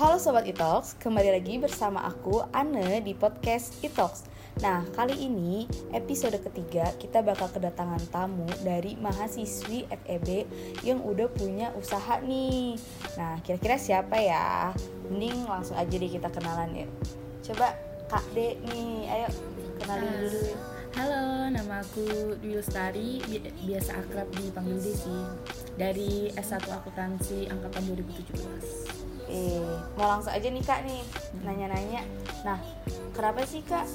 Halo Sobat Itox, kembali lagi bersama aku Anne di podcast Itox. Nah, kali ini episode ketiga kita bakal kedatangan tamu dari mahasiswi FEB yang udah punya usaha nih. Nah, kira-kira siapa ya? Mending langsung aja deh kita kenalan ya Coba Kak D nih, ayo kenalin dulu. Halo, nama aku Dwi Lestari, bi- biasa akrab dipanggil Desi Dari S1 Akuntansi Angkatan 2017 Eh, mau langsung aja nih kak nih nanya-nanya. Nah, kenapa sih kak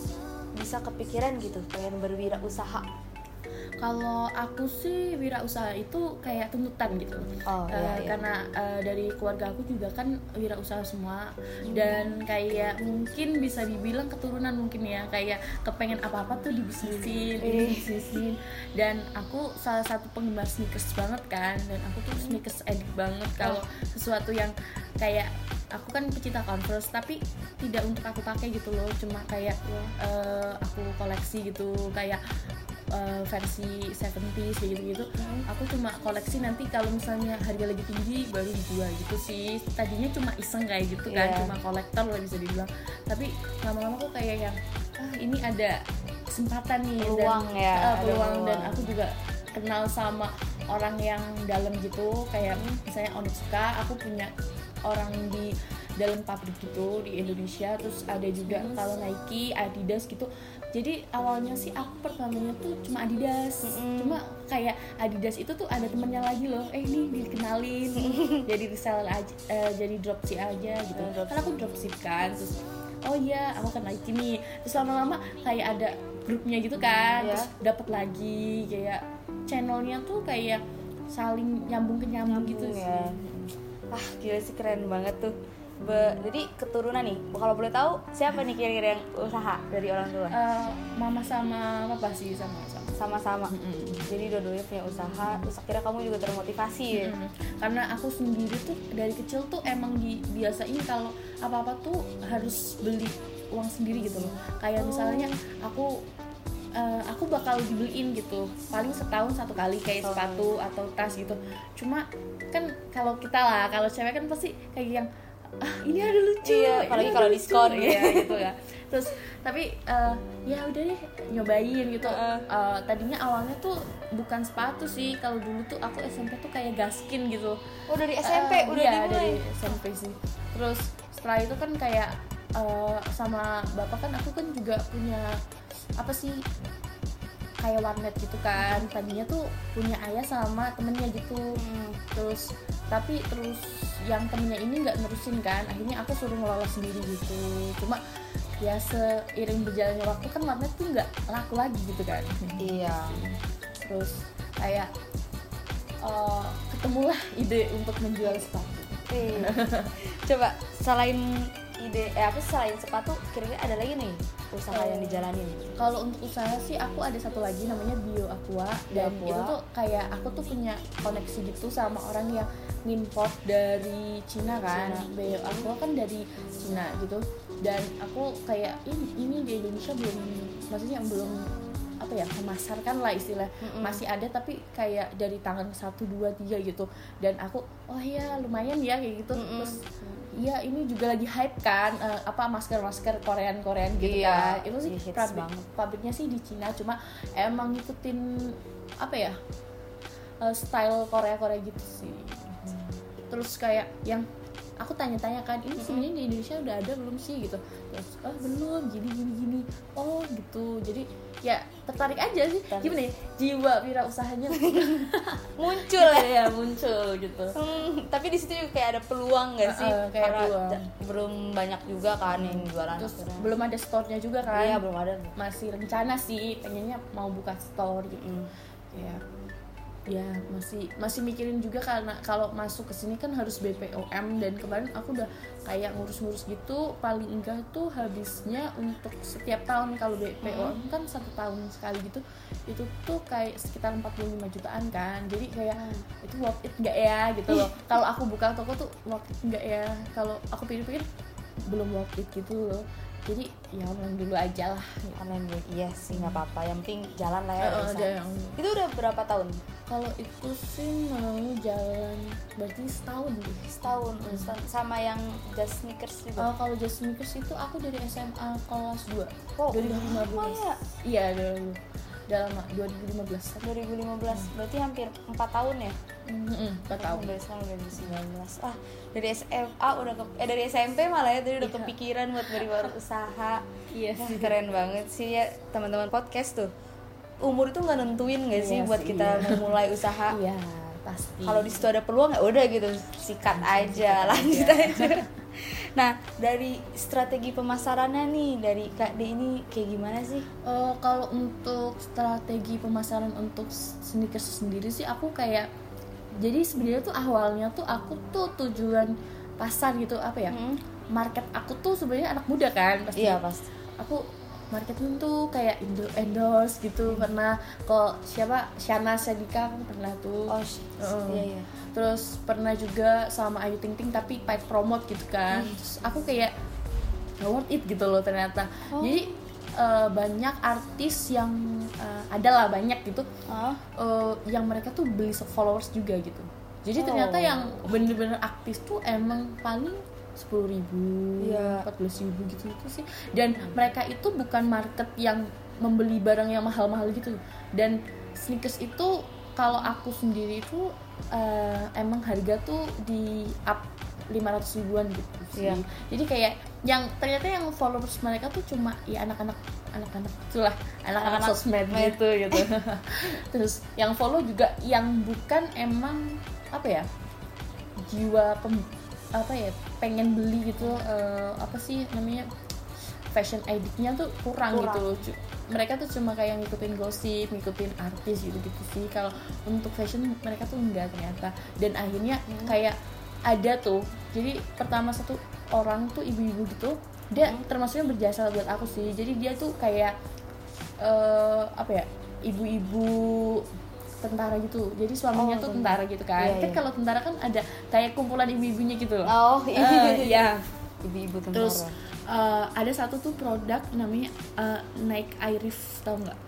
bisa kepikiran gitu pengen berwirausaha? Kalau aku sih wirausaha itu kayak tuntutan gitu. Oh, Eh, iya, iya. Karena eh, dari keluarga aku juga kan wirausaha semua. Dan kayak mungkin bisa dibilang keturunan mungkin ya. Kayak kepengen apa-apa tuh dibisnisin, Eh. dibisnisin. Dan aku salah satu penggemar sneakers banget kan. Dan aku tuh sneakers addict banget Kalau sesuatu yang kayak aku kan pecinta Converse tapi tidak untuk aku pakai gitu loh. Cuma kayak eh, aku koleksi gitu. Kayak eh, versi 70s kayak gitu-gitu. Aku cuma koleksi nanti kalau misalnya harga lagi tinggi baru dijual gitu sih. Tadinya cuma iseng kayak gitu kan Iya. cuma kolektor lah bisa dibilang. Tapi lama-lama kok kayak yang ah ini ada kesempatan nih Peluang dan, ya, eh, ada peluang. Dan peluang. aku juga kenal sama orang yang dalam gitu. Kayak misalnya Onitsuka aku punya orang di dalam pabrik gitu di Indonesia terus ada juga kalau Nike Adidas gitu jadi awalnya sih aku pertamanya tuh cuma Adidas Mm-mm. cuma kayak Adidas itu tuh ada temennya lagi loh eh ini dikenalin jadi reseller aja eh, jadi dropship aja gitu Oh, dropship. kan aku dropship kan terus oh iya aku kan Nike nih terus lama-lama kayak ada grupnya gitu kan Iya. terus dapat lagi kayak channelnya tuh kayak saling nyambung ke nyambung, gitu Nyambung sih ya. Ah, gila sih keren banget tuh. Be- jadi keturunan nih, kalau boleh tahu siapa nih kira-kira yang usaha dari orang tua? Eh, mama sama papa sih sama sama Sama-sama. Jadi dua-duanya punya usaha, terus akhirnya kamu juga termotivasi ya. Mm. karena aku sendiri tuh dari kecil tuh emang dibiasain kalau apa apa tuh harus beli uang sendiri gitu loh kayak misalnya aku eh, aku bakal dibeliin gitu paling setahun satu kali kayak Oh. sepatu atau tas gitu cuma kan kalau kita lah kalau cewek kan pasti kayak yang ah ini ada lucu Iya, apalagi kalau lucu." diskon. iya gitu ya terus tapi eh, ya udah deh nyobain gitu. Eh, tadinya awalnya tuh bukan sepatu sih kalau dulu tuh aku SMP tuh kayak gaskin gitu Oh, dari SMP Eh, udah iya, dimulai. dari SMP sih terus setelah itu kan kayak eh, sama bapak kan aku kan juga punya apa sih kayak warnet gitu kan tadinya tuh punya ayah sama temennya gitu Hmm. terus tapi terus yang temennya ini nggak nerusin kan akhirnya aku suruh ngelola sendiri gitu. Cuma ya seiring berjalannya waktu kan warnet tuh nggak laku lagi gitu kan. Iya. terus kayak eh, ketemulah ide untuk menjual sepatu. Eh, Coba selain ide eh apa selain sepatu kira-kira ada lagi nih usaha yang dijalanin. kalau untuk usaha sih aku ada satu lagi namanya Bio Aqua dan Aqua. itu tuh kayak aku tuh punya koneksi gitu sama orang yang ngimport dari Cina kan Cina. Bio Aqua kan dari Cina gitu dan aku kayak ini, ini di Indonesia belum maksudnya belum apa ya memasarkan lah istilah Mm-mm. masih ada tapi kayak dari tangan satu dua tiga gitu dan aku oh ya lumayan ya kayak gitu Mm-mm. terus Iya ini juga lagi hype kan eh, apa masker masker Korean Korean gitu Iya, kan. Itu sih pabrik, banget. pabriknya sih di Cina cuma emang ngikutin apa ya eh, style Korea Korea gitu sih. Terus kayak yang aku tanya-tanya kan ini sebenarnya di Indonesia udah ada belum sih? Gitu. Terus oh belum gini gini gini. Oh gitu. Jadi ya tertarik aja sih Tertarik. gimana ya jiwa wirausahanya Muncul ya. ya muncul gitu Hmm, tapi di situ juga kayak ada peluang gak sih? Heeh, kayak Karena peluang. belum banyak juga kan yang jualan. terus akhirnya. belum ada store-nya juga kan Iya, belum ada. masih rencana sih pengennya mau buka store gitu Mm. ya ya masih masih mikirin juga karena kalau masuk ke sini kan harus BPOM dan kemarin aku udah kayak ngurus-ngurus gitu. Paling enggak tuh habisnya untuk setiap tahun kalau BPOM kan satu tahun sekali gitu itu tuh kayak sekitar 45 jutaan kan. Jadi kayak itu worth it nggak ya gitu loh. Kalau aku buka toko tuh worth it nggak ya? Kalau aku pikir-pikir belum worth it gitu loh jadi ya online dulu aja lah. Online dulu. Iya sih nggak apa-apa. Yang penting jalan lah ya ada yang itu udah berapa tahun? Kalau itu sih mau jalan berarti setahun deh. Setahun. Setahun. sama yang just sneakers juga? Oh, kalau Just Sneakers itu aku dari SMA kelas 2 Oh, 2015 lama ya? Iya, udah, udah lama 2015 2015 berarti hampir 4 tahun ya? Mm-mm, 4 tahun. dari sekarang udah 2019 ah dari SMA udah ke, eh dari SMP malah ya tadi udah Iya. kepikiran buat beri usaha Iya Wah, keren banget sih ya teman-teman podcast tuh. Umur itu nggak nentuin nggak sih Iya buat sih, kita iya. memulai usaha? Iya, pasti. Kalau di situ ada peluang ya udah gitu sikat aja lanjut aja nah dari strategi pemasarannya nih dari kak D ini kayak gimana sih? Eh, kalau untuk strategi pemasaran untuk sneakers sendiri sih aku kayak jadi sebenarnya tuh awalnya tuh aku tuh tujuan pasar gitu apa ya? Hmm. market aku tuh sebenarnya anak muda kan pasti. Iya pasti. Aku marketing tuh kayak endorse gitu. Pernah kok siapa? Shana Sedika kan pernah tuh. Oh Heeh. iya iya. Terus pernah juga sama Ayu Ting Ting tapi paid promote gitu kan. Terus aku kayak nggak worth it gitu loh ternyata. Oh. jadi eh, banyak artis yang eh, ada lah banyak gitu. Ah, eh, yang mereka tuh beli followers juga gitu. Jadi Oh. ternyata yang bener-bener aktif tuh emang paling sepuluh ribu, Iya. empat ribu gitu itu sih. Dan mereka itu bukan market yang membeli barang yang mahal-mahal gitu. Dan sneakers itu kalau aku sendiri itu eh, emang harga tuh di up 500 ribuan gitu sih. Iya. Jadi kayak yang ternyata yang followers mereka tuh cuma ya anak-anak anak-anak itulah anak-anak sosmed. gitu gitu. Terus yang follow juga yang bukan emang apa ya jiwa pem, apa ya pengen beli gitu eh, apa sih namanya fashion editnya tuh kurang, Kurang. gitu loh mereka tuh cuma kayak ngikutin gosip ngikutin artis gitu gitu sih kalau untuk fashion mereka tuh enggak ternyata dan akhirnya Hmm. kayak ada tuh jadi pertama satu orang tuh ibu-ibu gitu dia Hmm. termasuknya berjasa buat aku sih jadi dia tuh kayak eh apa ya ibu-ibu tentara gitu. Jadi suaminya Oh, tuh tentara. gitu kan. Iya, kan iya. kalau tentara kan ada kayak kumpulan ibu-ibunya gitu. Loh oh iya. Iya. Ibu-ibu tentara. Terus eh, ada satu tuh produk namanya eh, Nike Airif tau nggak?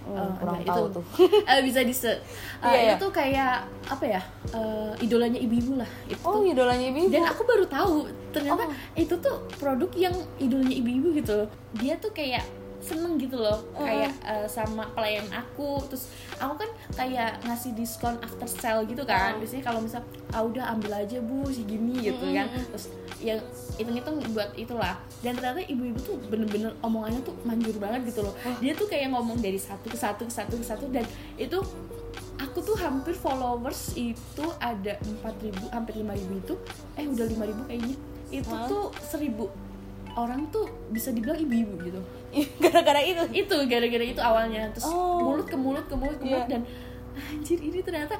Oh, Eh, kurang tahu itu? tuh. Eh, bisa di eh, Iya, iya. itu kayak apa ya eh, idolanya ibu-ibu lah. Itu oh idolanya ibu dan aku baru tahu ternyata Oh. itu tuh produk yang idolanya ibu-ibu gitu. Dia tuh kayak seneng gitu loh. Uh. kayak eh, sama pelayan aku. Terus aku kan kayak ngasih diskon after sale gitu kan. Oh. biasanya kalau misal ah udah ambil aja bu segini gitu Mm-mm. kan. Terus ya hitung-hitung buat itulah. Dan ternyata ibu-ibu tuh bener-bener omongannya tuh manjur banget gitu loh. Oh. dia tuh kayak ngomong dari satu ke satu ke satu ke satu dan itu aku tuh hampir followers itu ada 4000 hampir 5000 itu. Eh udah 5000 kayaknya. Itu tuh 1000 orang tuh bisa dibilang ibu-ibu gitu. Gara-gara itu? Itu gara-gara itu awalnya. Terus Oh. mulut ke mulut ke mulut ke mulut Iya. dan anjir ini ternyata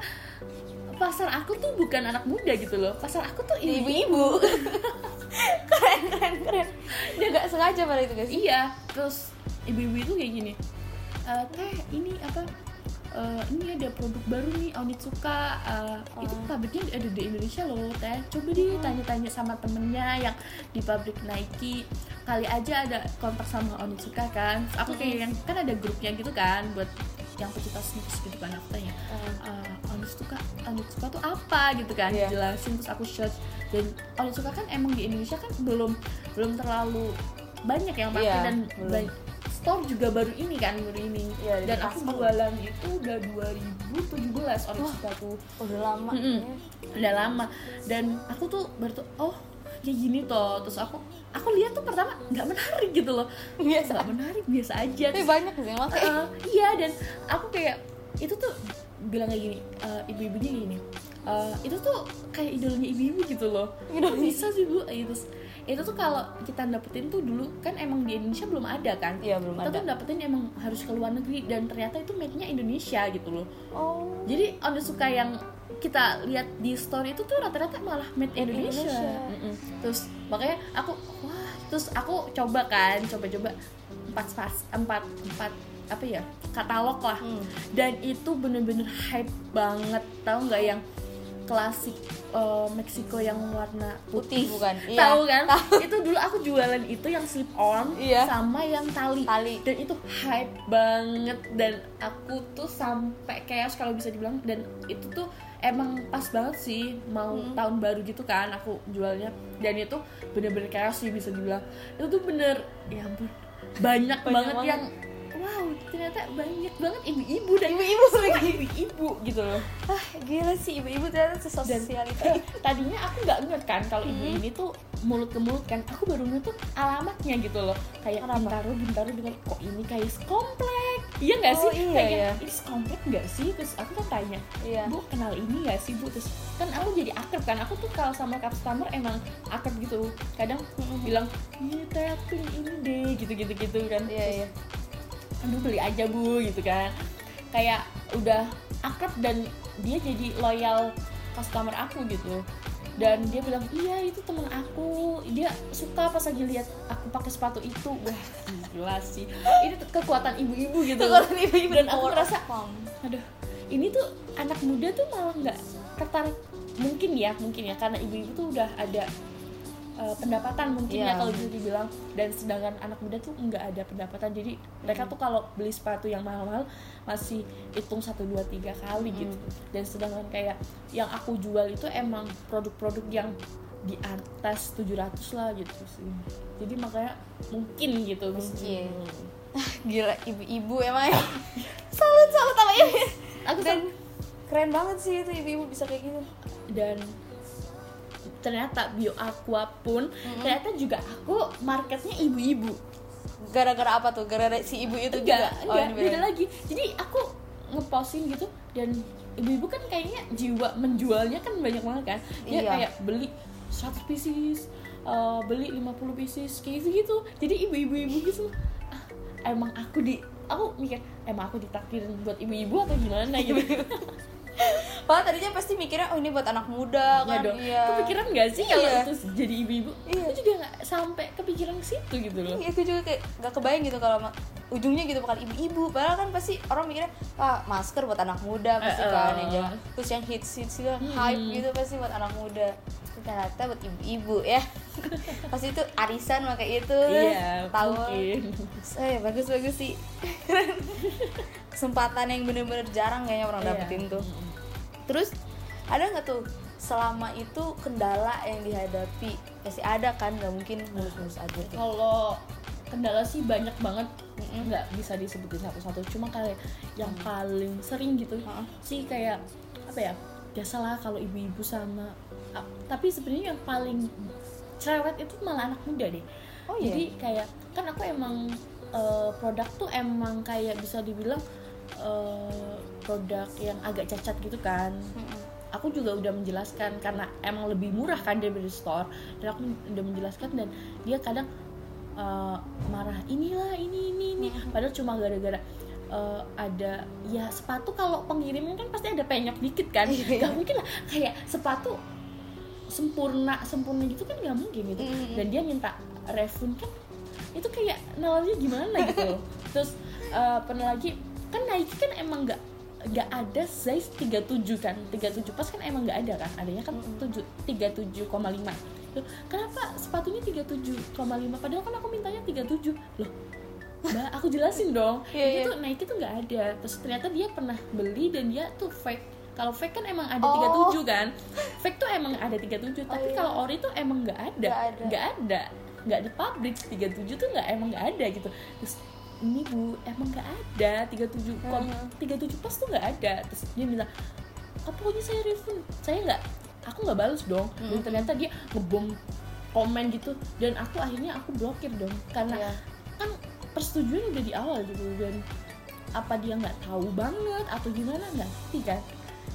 pasar aku tuh bukan anak muda gitu loh. Pasar aku tuh ibu-ibu. Keren keren keren. Dia gak sengaja pada itu guys? Iya terus ibu-ibu itu kayak gini "Eh, teh ini apa eh, ini ada produk baru nih Onitsuka. Itu Oh. pabriknya ada di Indonesia loh teh. Coba deh tanya-tanya sama temennya yang di pabrik Nike. Kali aja ada kontak sama Onitsuka kan. Terus aku kayak yang kan ada grupnya gitu kan buat yang pecinta sneakers gitu kan aku tanya uh, Onitsuka Onitsuka tuh apa? gitu kan Iya. jelasin terus aku search. Dan Onitsuka kan emang di Indonesia kan belum belum terlalu banyak yang pakai Iya, dan belum. Store juga baru ini kan baru ini. Di dan aku jualan itu udah 2017 Onitsuka tuh. Udah lama Mm-mm. ya. udah lama. Dan aku tuh baru tuh oh kayak gini toh. Terus aku aku lihat tuh pertama nggak menarik gitu loh. Biasa nggak menarik biasa aja. Tapi banyak sih yang pakai Uh, iya dan aku kayak itu tuh bilang kayak gini uh, ibu-ibunya gini uh, itu tuh kayak idolanya ibu-ibu gitu loh. Idolnya. Bisa sih bu. Itu itu tuh kalau kita dapetin tuh dulu kan emang di Indonesia belum ada kan Iya, belum kita ada. tuh dapetin emang harus ke luar negeri dan ternyata itu made nya Indonesia gitu loh oh jadi Onitsuka yang kita lihat di store itu tuh rata-rata malah made Indonesia, Indonesia. Terus makanya aku wah terus aku coba kan coba-coba empat pas empat empat apa ya katalog lah Hmm. dan itu bener-bener hype banget tahu nggak yang klasik eh, Meksiko yang warna Putih, putih, bukan? Iya. tahu kan itu dulu aku jualan itu yang slip on Iya. sama yang tali Tali. dan itu hype banget dan aku tuh sampai kayak kalau bisa dibilang dan itu tuh emang pas banget sih mau Hmm. tahun baru gitu kan aku jualnya dan itu bener-bener kayak sih bisa dibilang itu tuh bener ya ampun banyak, banget, banget. yang wow ternyata banyak banget ibu-ibu dan Ibu-ibu sebagai ibu-ibu gitu loh. Ah gila sih ibu-ibu ternyata dan sesosial itu eh, tadinya aku nggak ngeh kan kalau ibu Hmm. ini tuh mulut ke mulut kan aku baru ngeh tuh alamatnya gitu loh. Kayak Kenapa? bintaro bintaro dengan kok ini kayak komplek? Iya nggak Oh, sih? iya, kayak iya. ini komplek nggak sih? Terus aku kan tanya iya. Bu kenal ini nggak sih bu? Terus kan aku jadi akrab kan aku tuh kalau sama customer emang akrab gitu. Kadang Mm-mm. bilang iya teh aku ini deh gitu gitu gitu kan. Iya Terus, iya aduh beli aja bu gitu kan. Kayak udah akrab dan dia jadi loyal customer aku gitu. Dan dia bilang iya itu temen aku. Dia suka pas lagi lihat aku pakai sepatu itu. Wah gila sih. Ini kekuatan ibu-ibu gitu. Kekuatan ibu-ibu dan aku ngerasa mom. aduh ini tuh anak muda tuh malah nggak tertarik. Mungkin ya mungkin ya karena ibu-ibu tuh udah ada uh, pendapatan mungkin Iya. ya kalau bisa dibilang. Dan sedangkan anak muda tuh nggak ada pendapatan. Jadi mereka tuh kalau beli sepatu yang mahal-mahal masih hitung satu dua tiga kali gitu. Dan sedangkan kayak yang aku jual itu emang produk-produk yang di atas 700 lah gitu sih. Jadi makanya mungkin gitu. Mungkin. Hmm. gila ibu-ibu emang ya. salut salut sama ini aku dan keren banget sih itu ibu-ibu bisa kayak gitu. Dan ternyata bio aqua pun ternyata juga aku marketnya ibu-ibu. Gara-gara apa tuh? Gara-gara si ibu itu enggak juga? Oh, enggak ini beda lagi. Jadi aku ngeposting gitu dan ibu-ibu kan kayaknya jiwa menjualnya kan banyak banget kan? Dia Iya. kayak beli 100 pieces eh, beli 50 pieces kayak gitu jadi ibu-ibu ibu gitu. Ah, emang aku di aku mikir emang aku ditakdirin buat ibu-ibu atau gimana gitu Padahal tadinya pasti mikirnya oh ini buat anak muda ya kan. dong. Iya. Kepikiran gak sih kalau Iya. itu jadi ibu-ibu? Iya. aku juga nggak sampai kepikiran ke situ gitu loh. Iya, aku juga kayak gak kebayang gitu kalau ujungnya gitu bakal ibu-ibu. Padahal kan pasti orang mikirnya ah masker buat anak muda pasti Eh, kan eh. jangan terus yang hits hits gitu Hmm. hype gitu pasti buat anak muda. Ternyata buat ibu-ibu ya. Pasti itu arisan pakai itu. Iya tahu. eh bagus bagus sih. Kesempatan yang bener-bener jarang kayaknya orang Iya. dapetin tuh terus ada nggak tuh selama itu kendala yang dihadapi? Pasti ada kan nggak mungkin mulus-mulus aja tuh. Kalau kendala sih banyak banget nggak bisa disebutin satu-satu. Cuma kayak yang paling sering gitu Heeh. sih kayak apa ya biasalah kalau ibu-ibu sama tapi sebenarnya yang paling cerewet itu malah anak muda deh. Oh, iya? jadi kayak kan aku emang eh, produk tuh emang kayak bisa dibilang eh, produk yang agak cacat gitu kan. Aku juga udah menjelaskan karena emang lebih murah kan dari store. Dan aku udah menjelaskan dan dia kadang uh, marah inilah ini ini ini. Padahal cuma gara-gara uh, ada ya sepatu kalau pengiriman kan pasti ada penyok dikit kan. Iya. gak mungkin lah kayak sepatu sempurna sempurna gitu kan nggak mungkin gitu. Dan dia minta refund kan itu kayak nalarnya gimana gitu loh. terus uh, pernah lagi kan Nike kan emang nggak nggak ada size 37 kan 37 pas kan emang nggak ada kan adanya kan 7 37,5 Loh, kenapa sepatunya 37,5 padahal kan aku mintanya 37 loh Mbak, aku jelasin dong. Iya, Ini iya. tuh Nike tuh nggak ada. Terus ternyata dia pernah beli dan dia tuh fake. Kalau fake kan emang ada Oh. 37 kan. Fake tuh emang ada 37, tapi iya. kalau ori tuh emang nggak ada. Nggak ada. Nggak ada. Pabrik 37 tuh nggak emang nggak ada gitu. Terus ini Bu, emang nggak ada 37 kom Mhm. 37 pas tuh nggak ada. Terus dia bilang, "Apa pokoknya saya refund." Saya nggak aku nggak balas dong. Dan Mhm. ternyata dia ngebom komen gitu dan aku akhirnya aku blokir dong karena Iya. kan persetujuan udah di awal gitu dan apa dia nggak tahu banget atau gimana nggak ngerti kan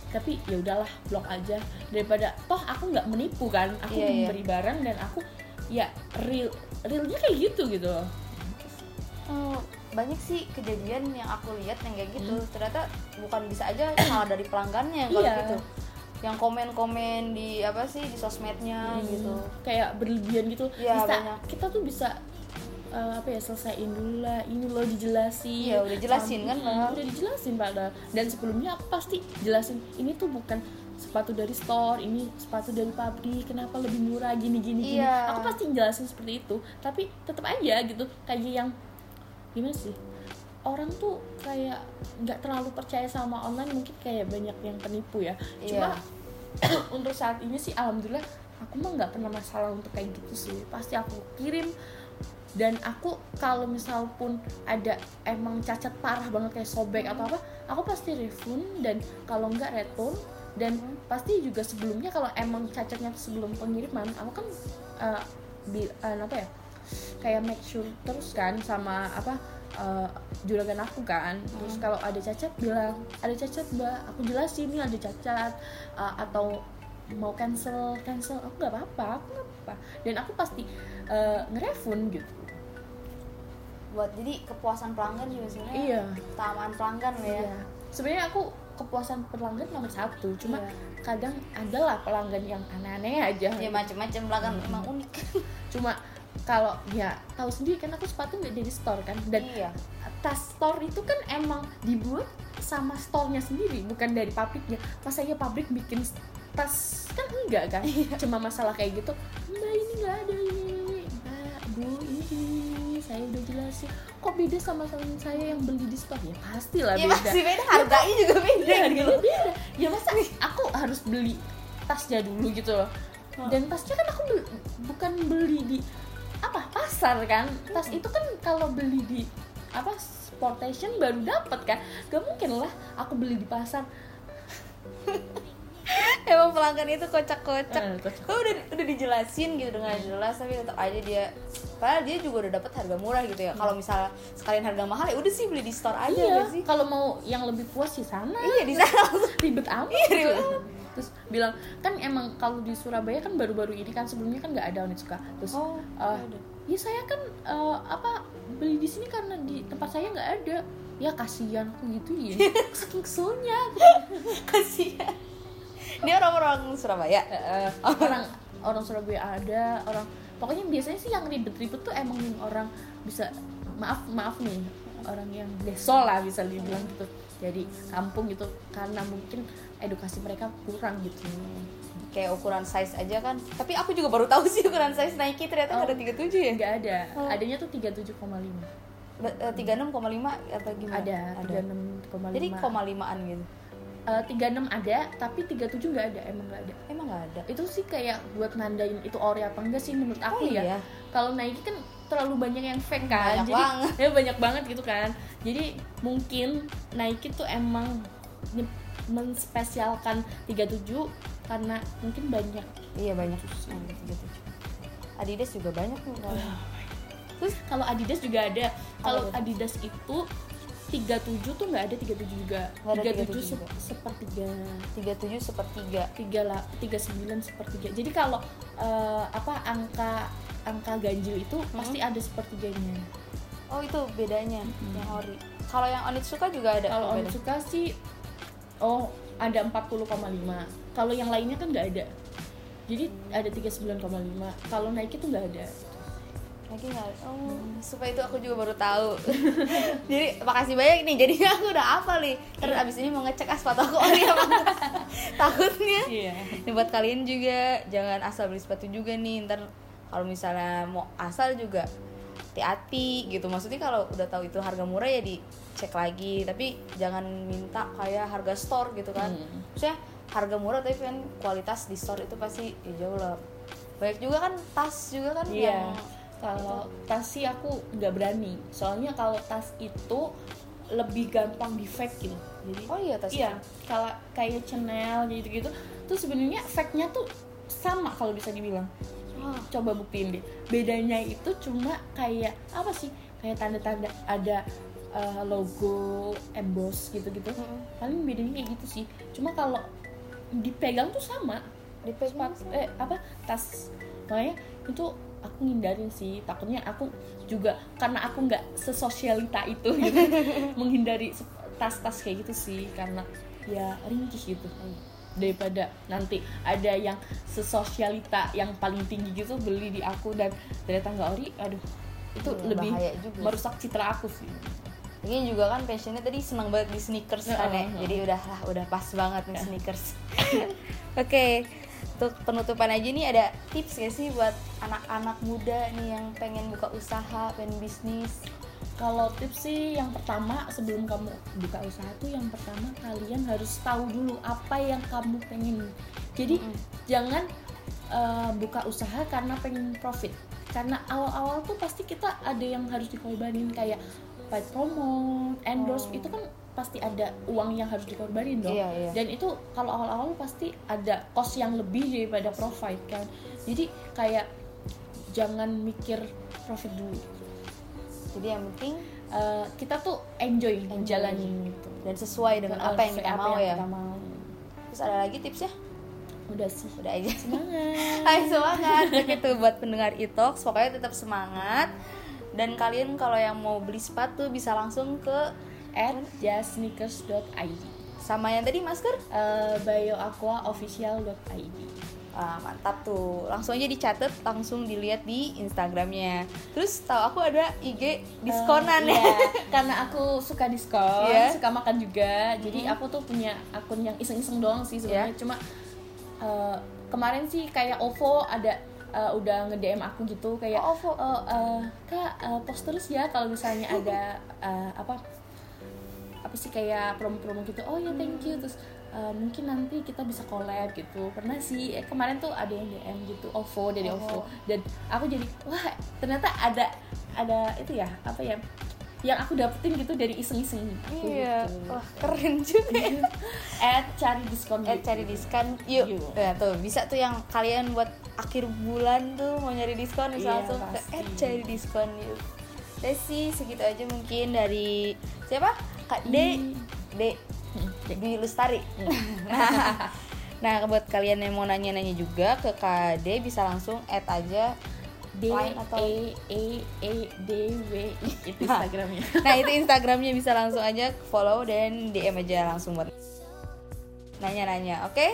tapi ya udahlah blok aja daripada toh aku nggak menipu kan aku iya. memberi barang dan aku ya real realnya kayak gitu gitu loh Oh, banyak sih kejadian yang aku lihat yang kayak gitu Hmm. ternyata bukan bisa aja salah dari pelanggannya kalau Iya. gitu yang komen-komen di apa sih di sosmednya gitu kayak berlebihan gitu Iya, bisa banyak. kita tuh bisa eh, apa ya selesaiin dulu lah ini loh dijelasin Iya, udah jelasin kan, Mm, padahal. udah dijelasin padahal dan sebelumnya aku pasti jelasin ini tuh bukan sepatu dari store ini sepatu dari pabrik kenapa lebih murah gini gini gini Iya. aku pasti jelasin seperti itu tapi tetap aja gitu kayak yang gimana sih? Orang tuh kayak nggak terlalu percaya sama online mungkin kayak banyak yang penipu ya. Cuma Iya. untuk saat ini sih alhamdulillah aku mah nggak pernah masalah untuk kayak gitu sih. Pasti aku kirim dan aku kalau misal pun ada emang cacat parah banget kayak sobek atau apa aku pasti refund dan kalau nggak return dan pasti juga sebelumnya kalau emang cacatnya sebelum pengiriman aku kan eh, bi- eh, apa ya kayak make sure terus kan sama apa eh, juragan aku kan. Terus kalau ada cacat bilang ada cacat mbak aku jelasin ini ada cacat eh, atau mau cancel cancel. Aku nggak apa-apa aku nggak apa dan aku pasti eh, nge-refund gitu. Buat jadi kepuasan pelanggan juga sebenarnya. Iya. Keutamaan pelanggan ya. Iya. Sebenarnya aku kepuasan pelanggan nomor satu, cuma Iya. kadang adalah pelanggan yang aneh-aneh aja. ya macam-macam pelanggan Hmm. emang unik. Cuma kalau ya tahu sendiri kan aku sepatu nggak dari store kan dan iya tas store itu kan emang dibuat sama store-nya sendiri bukan dari pabriknya. Masa ya pabrik bikin tas kan enggak kan? Cuma masalah kayak gitu. Mbak ini nggak ada ini. Mbak, Bu, ini saya udah jelasin. Kok beda sama teman saya yang beli di store ya? Pastilah ya beda. pasti beda harganya juga beda Iya, gitu gitu. beda. Ya masa aku harus beli tasnya dulu gitu loh. Dan tasnya kan aku beli- bukan beli di pasar kan. Tas itu kan kalau beli di apa sportation baru dapat kan. Gak mungkin lah aku beli di pasar. emang pelanggan itu kocak-kocak Eh, kocak. Udah udah dijelasin gitu dengan jelas tapi tetap aja dia padahal dia juga udah dapat harga murah gitu ya kalau misalnya sekalian harga mahal ya udah sih beli di store aja iya, sih kalau mau yang lebih puas di sana. iya di sana ribet amat Iya, gitu. ribet Terus bilang kan emang kalau di Surabaya kan baru-baru ini kan sebelumnya kan nggak ada Onitsuka. Terus Oh, eh, nggak ada. Ya saya kan eh, apa beli di sini karena di tempat saya nggak ada. Ya kasihan aku gitu ya. Keselnya aku. kasihan ini orang-orang Surabaya Eh, eh, orang orang Surabaya ada, orang pokoknya biasanya sih yang ribet-ribet tuh emang yang orang bisa maaf maaf nih orang yang deso lah bisa dibilang gitu jadi kampung gitu karena mungkin edukasi mereka kurang gitu kayak ukuran size aja kan. Tapi aku juga baru tahu sih ukuran size Nike ternyata Oh. ada 37 ya? nggak ada. Oh. adanya tuh 37,5 Ba- eh, 36,5 atau gimana? Ada 36,5 jadi koma limaan gitu? Eh, 36 ada tapi 37 nggak ada emang nggak ada. Emang nggak ada? Itu sih kayak buat nandain itu ori apa enggak sih menurut aku Oh, ya. iya? kalau Nike kan terlalu banyak yang fake kan. Banyak jadi banget. ya banyak banget gitu kan. Jadi mungkin Nike tuh emang menspesialkan 37 karena mungkin banyak. Iya banyak 37 Adidas juga banyak nih kalau terus kalau Adidas juga ada. Kalau? Adidas itu 37 tuh nggak ada 37 juga. Nggak ada 37 37 se- juga. sepertiga. 37 sepertiga. Tiga tiga sembilan sepertiga. Jadi kalau eh, apa angka angka ganjil itu pasti ada sepertiganya. Oh itu bedanya Mm-mm. yang ori. Kalau yang Onitsuka juga ada kalau. Onitsuka sih oh ada 40,5 kalau yang lainnya kan nggak ada. Jadi ada 39,5 kalau Nike tuh nggak ada. Lagi nggak oh supaya itu aku juga baru tahu. Jadi makasih banyak nih. Jadi aku udah apa nih. Terus abis ini mau ngecek ah sepatu aku. Ori apa enggak. takutnya. Iya. Ini buat kalian juga jangan asal beli sepatu juga nih. Ntar kalau misalnya mau asal juga hati-hati gitu. Maksudnya kalau udah tahu itu harga murah ya dicek lagi. Tapi jangan minta kayak harga store gitu kan. Hmm. maksudnya harga murah tapi kan kualitas di store itu pasti ya jauh lah banyak juga kan tas juga kan Iya. yang Kalau tas sih aku nggak berani. Soalnya kalau tas itu lebih gampang di fake gitu. Jadi oh iya tas iya, kalau kayak Chanel gitu-gitu tuh sebenarnya fake-nya tuh sama kalau bisa dibilang. Wah, Coba buktiin deh. Bedanya itu cuma kayak apa sih? Kayak tanda-tanda ada eh, logo emboss gitu-gitu. Mm-mm. Paling bedanya kayak gitu sih. Cuma kalau dipegang tuh sama. Dipegang sepatu eh apa tas. Makanya itu aku ngindarin sih. Takutnya aku juga karena aku nggak sesosialita itu gitu. Menghindari tas-tas kayak gitu sih. Karena ya ringkih gitu. Daripada nanti ada yang sesosialita yang paling tinggi gitu beli di aku dan ternyata nggak ori aduh itu Iya, lebih juga. merusak citra aku sih Mungkin juga kan passionnya tadi senang banget di sneakers kan ya. Jadi udah lah, udah pas banget nih sneakers. Oke, untuk penutupan aja nih ada tips gak sih buat anak-anak muda nih yang pengen buka usaha, pengen bisnis? Kalau tips sih yang pertama sebelum kamu buka usaha tuh yang pertama kalian harus tahu dulu apa yang kamu pengen. Jadi Mm-mm. jangan uh, buka usaha karena pengen profit. Karena awal-awal tuh pasti kita ada yang harus dikorbanin kayak paid promo, endorse Oh. itu kan pasti ada uang yang harus dikorbanin dong. Iya, iya. Dan itu kalau awal-awal pasti ada cost yang lebih daripada profit kan. Jadi kayak jangan mikir profit dulu. Jadi yang penting Uh, kita tuh enjoy, Enjoy. menjalani itu dan sesuai dengan apa yang kita Sesuai mau ya. kita mau. Terus ada lagi tipsnya? udah sih Udah aja. semangat Hai semangat Begitu buat pendengar Itox Pokoknya tetap semangat Dan kalian kalau yang mau beli sepatu Bisa langsung ke at justsneakers.id Sama yang tadi masker uh, bioaquaofficial.id Ah, mantap tuh. Langsung aja dicatat langsung dilihat di Instagramnya. Terus tahu aku ada IG diskonan Uh, ya? iya, karena aku suka diskon Iya. suka makan juga. Jadi Mhm. aku tuh punya akun yang iseng-iseng doang sih sebenarnya. Iya. cuma uh, kemarin sih kayak OVO ada uh, udah nge DM aku gitu kayak Oh, OVO. "Oh, uh, kak uh, post terus ya kalau misalnya ada uh, apa apa sih kayak promo-promo gitu oh ya thank you terus uh, mungkin nanti kita bisa collab gitu pernah sih eh, kemarin tuh ada yang DM gitu OVO dari Oh. OVO dan aku jadi wah ternyata ada ada itu ya apa ya yang aku dapetin gitu dari iseng-iseng aku iya gitu. wah keren juga. Add cari diskon eh gitu. cari diskon yuk Yuk. ya tuh bisa tuh yang kalian buat akhir bulan tuh mau nyari diskon bisa Iya, langsung ke pasti. eh cari diskon yuk. Desi segitu aja mungkin dari siapa? Kak D. D. Hmm, Dwi Lestari. Nah buat kalian yang mau nanya-nanya juga ke Kak D bisa langsung add aja D Line atau- E E E D W I. Itu Instagramnya. Nah itu Instagramnya bisa langsung aja follow dan DM aja langsung buat nanya-nanya oke